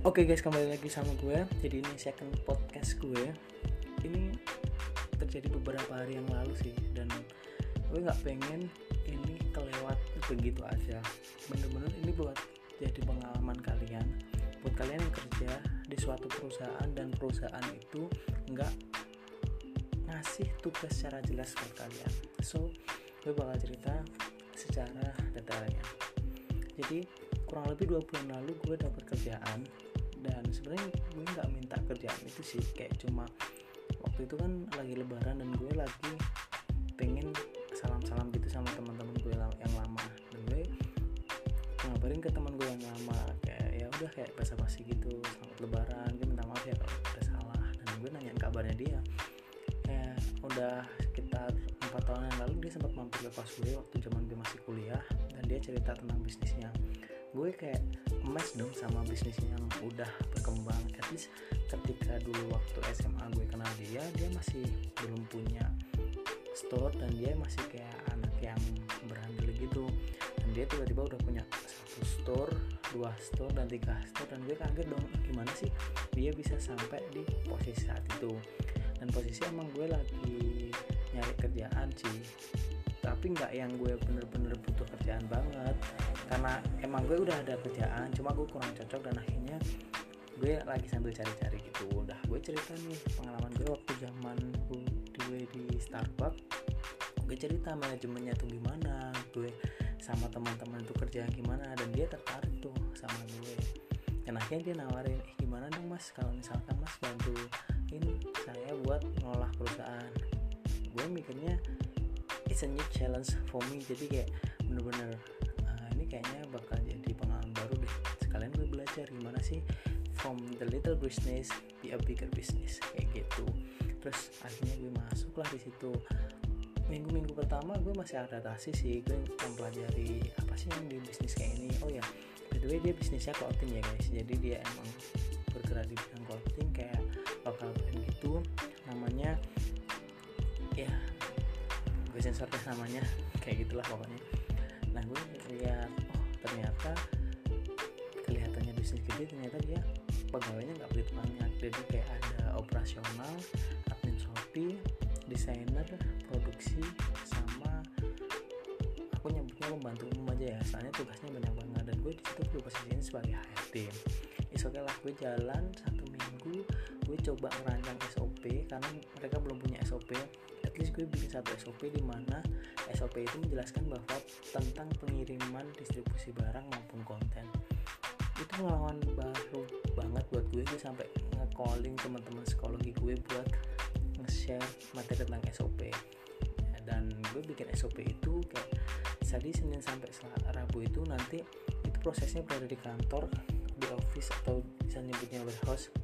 Oke guys kembali lagi sama gue. Jadi ini second podcast gue. Ini terjadi beberapa hari yang lalu sih Dan gue gak pengen ini kelewat begitu aja. Bener-bener ini buat jadi pengalaman kalian. Buat kalian yang kerja di suatu perusahaan Dan perusahaan itu gak ngasih tugas secara jelas buat kalian. So gue bakal cerita secara detailnya. Jadi kurang lebih dua bulan lalu gue dapat kerjaan dan sebenarnya gue nggak minta kerjaan itu sih kayak cuma waktu itu kan lagi lebaran dan gue lagi pengen salam-salam gitu sama teman-teman gue yang lama. Dan gue ngabarin ke teman gue yang lama kayak ya udah kayak basa-basi gitu selamat lebaran gue minta maaf ya kalau udah salah. Dan gue nanyain kabarnya dia kayak udah sekitar empat tahun yang lalu dia sempat mampir ke kos gue waktu zaman gue masih kuliah dan dia cerita tentang bisnisnya gue kayak emas dong sama bisnisnya yang udah berkembang. At least ketika dulu waktu SMA gue kenal dia dia masih belum punya store dan dia masih kayak anak yang berandil gitu. Dan dia tiba-tiba udah punya satu store dua store dan tiga store dan gue kaget dong gimana sih dia bisa sampai di posisi saat itu? Dan posisi emang gue lagi nyari kerjaan sih. Tapi nggak yang gue bener-bener butuh kerjaan banget karena emang gue udah ada kerjaan cuma gue kurang cocok dan akhirnya gue lagi sambil cari-cari gitu. Udah gue cerita nih pengalaman gue waktu zaman gue di Starbucks. Gue cerita manajemennya tuh gimana gue sama teman-teman itu kerja gimana dan dia tertarik tuh sama gue. Dan akhirnya dia nawarin eh gimana dong mas? Kalau misalkan mas bantuin saya buat ngolah perusahaan. Gue mikirnya it's a new challenge for me. Jadi kayak bener-bener ini kayaknya bakal jadi pengalaman baru deh. Sekalian gue belajar gimana sih from the little business be a bigger business kayak gitu. Terus akhirnya gue masuk lah di situ. Minggu-minggu pertama gue masih adaptasi sih gue mempelajari apa sih yang di bisnis kayak ini. Oh ya by the way dia bisnisnya clothing ya guys. Jadi dia emang bergerak di bidang clothing kayak lokal brand gitu. Namanya ya gue sensor deh namanya. Kayak gitulah pokoknya nah gue lihat oh ternyata kelihatannya bisnis gede ternyata dia pegawainya nggak begitu banyak. Jadi kayak ada operasional admin shopee desainer produksi sama aku nyebutnya membantu umum aja ya. Soalnya tugasnya banyak banget. Dan gue di situ gue posisinya sebagai HRD is okay lah gue jalan satu minggu gue coba merancang SOP karena mereka belum punya SOP least gue bikin satu SOP di mana SOP itu menjelaskan bahwa tentang pengiriman distribusi barang maupun konten. Itu pengalaman baru banget buat gue gue sampai nge-calling teman-teman psikologi gue buat nge-share materi tentang SOP dan gue bikin SOP itu kayak tadi Senin sampai Rabu itu nanti itu prosesnya berada di kantor di office atau bisa nyebutnya warehouse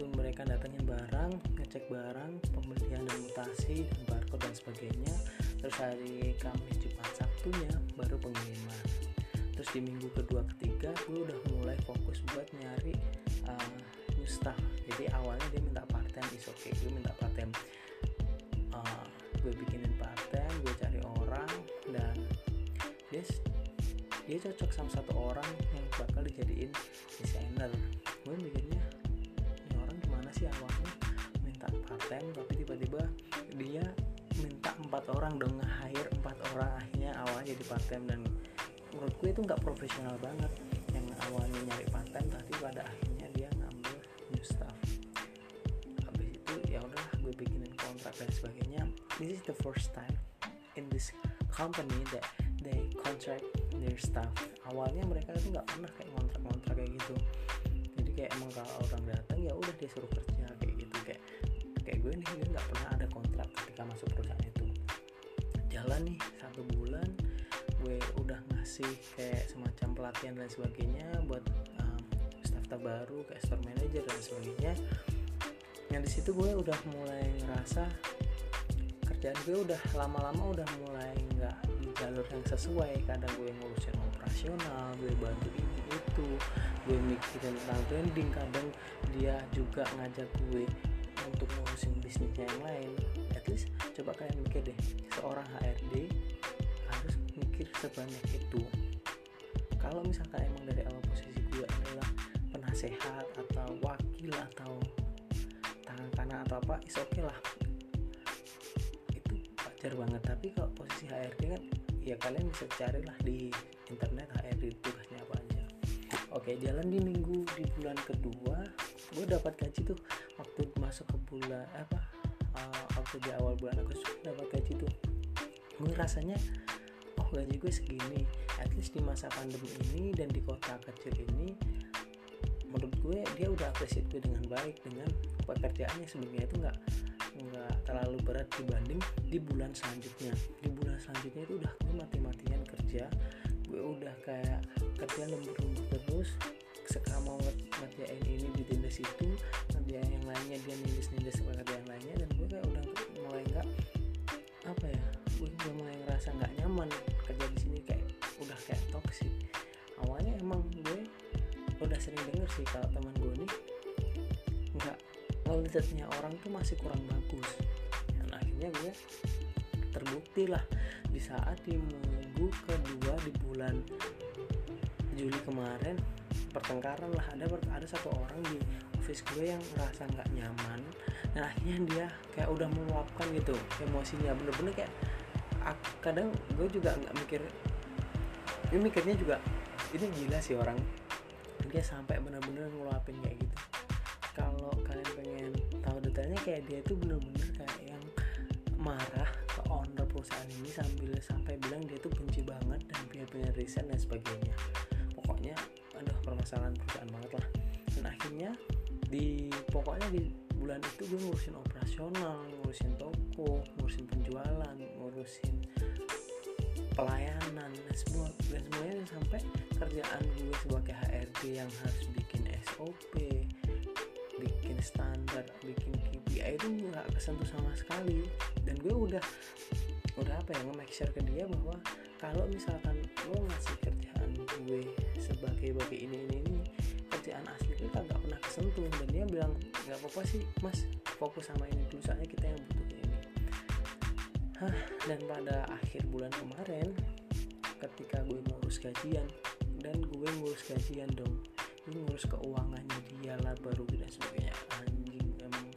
itu mereka datangin barang ngecek barang pembelian dan mutasi dan barcode dan sebagainya. Terus hari Kamis Jumat Sabtunya baru pengiriman. Terus di minggu kedua ketiga gue udah mulai fokus buat nyari uh, new staff jadi awalnya dia minta part time is okay. Gue minta part uh, gue bikinin part gue cari orang dan dia dia cocok sama satu orang yang bakal dijadiin desainer. Gue mikirnya time tapi tiba-tiba dia minta empat orang dong hire empat orang. Akhirnya awalnya jadi part time dan menurut itu nggak profesional banget yang awalnya nyari part time tapi pada akhirnya dia ngambil new staff. Habis itu ya udah gue bikinin kontrak dan sebagainya. This is the first time in this company that they contract their staff. Awalnya mereka itu nggak pernah kayak kontrak-kontrak kayak gitu. Jadi kayak emang kalau orang datang ya udah dia suruh kerja kayak gue nih dia nggak pernah ada kontrak ketika masuk perusahaan itu. Jalan nih satu bulan gue udah ngasih kayak semacam pelatihan dan sebagainya buat um, staff-staff baru kayak store manager dan sebagainya. Yang di situ gue udah mulai ngerasa kerjaan gue udah lama-lama udah mulai nggak di jalur yang sesuai. Kadang gue ngurusin operasional gue bantu ini itu gue mikirin tentang branding. Kadang dia juga ngajak gue untuk ngurusin bisnisnya yang lain at least coba kalian mikir deh seorang HRD harus mikir sebanyak itu. Kalau misalkan emang dari awal posisi gue adalah penasehat atau wakil atau tangan kanan atau apa is oke okay lah. Itu wajar banget. Tapi kalau posisi HRD kan ya kalian bisa carilah di internet HRD tugasnya apa aja. Oke jalan di minggu di bulan kedua gue dapat gaji tuh waktu masuk ke bulan apa uh, waktu di awal bulan Agustus dapat gaji tuh. Gue rasanya oh gaji gue segini at least di masa pandemi ini dan di kota kecil ini menurut gue dia udah appreciate gue dengan baik dengan pekerjaannya sebelumnya itu nggak nggak terlalu berat dibanding di bulan selanjutnya. Di bulan selanjutnya itu udah gue mati-matian kerja gue udah kayak kerja lembur-lembur yang lainnya dia nindas-nindas pekerjaan lainnya dan gue kayak udah mulai nggak apa ya gue udah mulai ngerasa nggak nyaman kerja di sini kayak udah kayak toxic. Awalnya emang gue udah sering denger sih kalau teman gue nih nggak ngelihatnya orang tuh masih kurang bagus. Dan akhirnya gue terbukti lah di saat di minggu kedua di bulan Juli kemarin pertengkaran lah. Ada ada satu orang di office gue yang ngerasa nggak nyaman. Dan akhirnya dia kayak udah meluapkan gitu emosinya. Bener-bener kayak kadang gue juga nggak mikir ini mikirnya juga ini gila sih orang. Dia sampai bener-bener ngeluapin kayak gitu. Kalau kalian pengen tahu detailnya kayak dia itu bener-bener kayak yang marah ke owner perusahaan ini sambil sampai bilang dia tuh benci banget dan dia pengen resign dan sebagainya. Pokoknya aduh permasalahan perusahaan banget lah. Dan akhirnya di pokoknya di bulan itu gue ngurusin operasional ngurusin toko ngurusin penjualan ngurusin pelayanan dan semua dan semuanya sampai kerjaan gue sebagai HRD yang harus bikin SOP bikin standar bikin KPI itu nggak kesentuh sama sekali. Dan gue udah udah apa ya nge-make sure ke dia bahwa kalau misalkan lo ngasih kerjaan gue sebagai bagi ini ini ini kerjaan asli itu kagak kesentuh dan dia bilang nggak apa-apa sih mas. Fokus sama ini dulu. Soalnya kita yang butuh ini. Hah, dan pada akhir bulan kemarin ketika gue ngurus gajian dan gue ngurus gajian dong gue ngurus keuangannya dia lah baru dan sebagainya. Anjing emang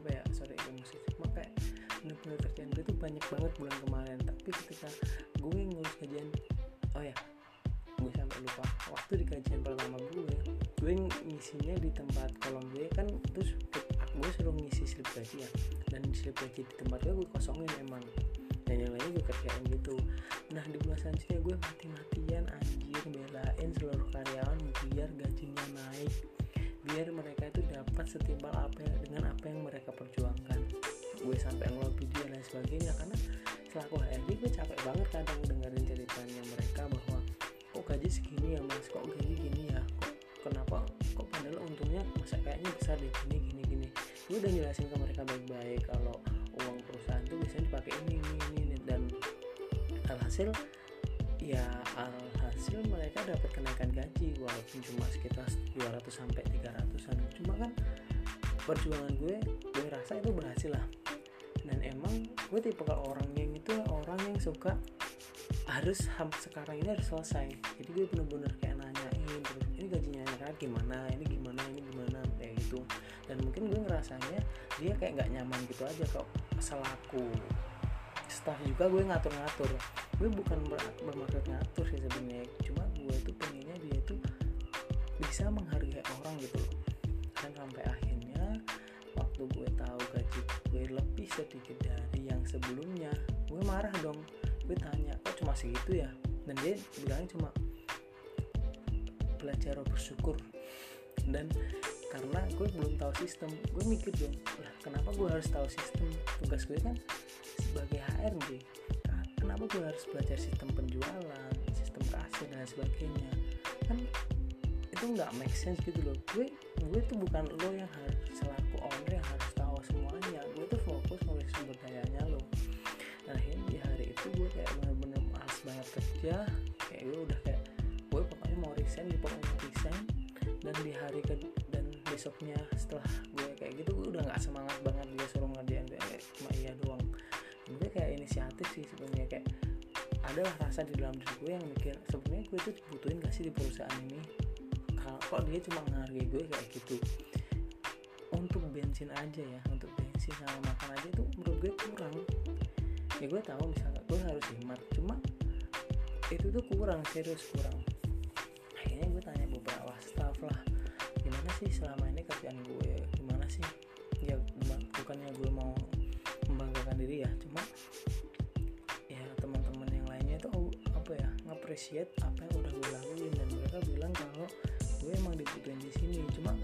apa ya sorry emosi makanya bener-bener kerjaan gue tuh banyak banget bulan kemarin. Tapi ketika gue ngurus gajian oh ya gue sampai lupa. Waktu di gajian pertama gue ngisinya di tempat kolom gue kan terus gue suruh ngisi slip gaji ya. Dan slip gaji di tempat gue gue kosongin emang. Dan yang lainnya gue kerjain gitu. Nah di bulan selanjutnya gue mati-matian anjir belain seluruh karyawan biar gajinya naik. Biar mereka itu dapat setimpal apa yang, dengan apa yang mereka perjuangkan. Gue sampai ngelobi dia dan sebagainya karena selaku HRD gue capek banget kadang dengerin ceritanya mereka bahwa kok gaji segini ya mas. Kok gaji gini ya? Kok kenapa kayaknya besar deh. Gini gini gini. Gue udah jelasin ke mereka baik-baik kalau uang perusahaan tuh biasanya dipakai ini ini ini, dan alhasil ya alhasil mereka dapat kenaikan gaji walaupun cuma sekitar 200 sampai 300an cuma kan perjuangan gue gue rasa itu berhasil lah. Dan emang gue tipe orang yang itu orang yang suka harus sekarang ini harus selesai. Jadi gue bener-bener kayak nanyain terus ini gajinya kan gimana? Ini gimana? Ini gimana gitu. Dan mungkin gue ngerasanya dia kayak nggak nyaman gitu aja kok selaku staff juga gue ngatur-ngatur. Gue bukan ber bermaksud ngatur sih sebenarnya. Cuma gue tuh pengennya dia tuh bisa menghargai orang gitu. Dan sampai akhirnya waktu gue tahu gaji gue lebih sedikit dari yang sebelumnya gue marah dong. Gue tanya kok cuma segitu ya? Dan dia bilangnya cuma belajar bersyukur. Dan karena gue belum tahu sistem. Gue mikir dong lah kenapa gue harus tahu sistem tugas gue kan sebagai HRD kenapa gue harus belajar sistem penjualan sistem kasir dan sebagainya? Kan itu nggak make sense gitu loh. Gue gue tuh bukan lo yang harus selaku owner yang harus tahu semuanya. Gue tuh fokus ngulik sumber dayanya lo. Nah akhirnya di hari itu gue kayak bener-bener males banget kerja. Kayak gue udah kayak gue pokoknya mau resign di pokoknya resign. Dan di hari ke besoknya setelah gue kayak gitu gue udah nggak semangat banget dia suruh ngerjain kayak cuma iya doang. Gue kayak inisiatif sih sebenarnya kayak adalah rasa di dalam diri gue yang mikir sebenarnya gue tuh dibutuhin gak sih di perusahaan ini? Kalau kok dia cuma menghargai gue kayak gitu? Untuk bensin aja ya untuk bensin sama makan aja tuh menurut gue kurang. Ya gue tahu misalnya gue harus hemat cuma itu tuh kurang serius kurang. Akhirnya gue tanya beberapa staff lah gimana sih selama ini kerjaan gue? Gimana sih? Ya bukannya gue mau membanggakan diri ya cuma ya teman-teman yang lainnya itu apa ya ngapresiat apa yang udah gue lakuin dan mereka bilang kalau gue emang dibutuhin di sini. Cuma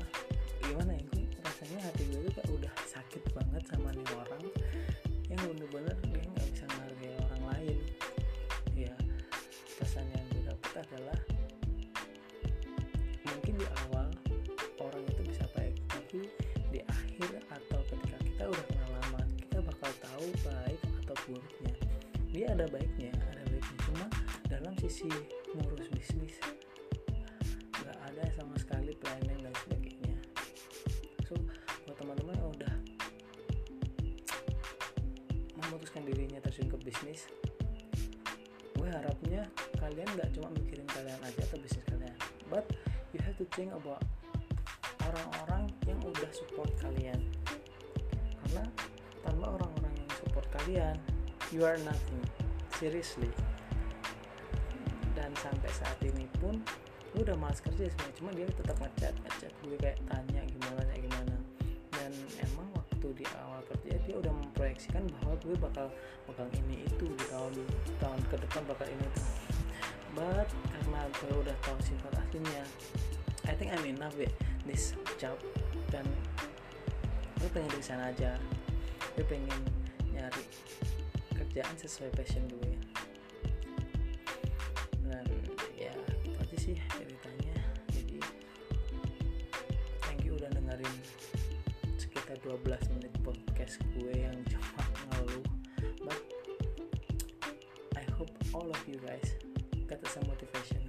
gimana ya gue rasanya hati gue tuh kayak udah sakit banget sama nih orang yang bener-bener ada baiknya ada baiknya. Cuma dalam sisi ngurus bisnis nggak ada sama sekali planning dan sebagainya. So buat teman-teman yang udah memutuskan dirinya terjun ke bisnis gue harapnya kalian nggak cuma mikirin kalian aja atau bisnis kalian but you have to think about orang-orang yang udah support kalian. Karena tanpa orang-orang yang support kalian you are nothing seriously. Dan sampai saat ini pun lu udah malas kerja sebenarnya cuma dia tetap ngechat ngechat gue kayak tanya gimana ya gimana. Dan emang waktu di awal kerja dia udah memproyeksikan bahwa gue bakal bakal ini itu di tahun tahun ke depan bakal ini itu. But karena gue udah tahu sifat aslinya I think I'm enough with this job. Dan gue pengen di sana aja. Gue pengen nyari kerjaan sesuai passion gue 12 menit podcast gue yang cuma ngeluh. But I hope all of you guys got some motivation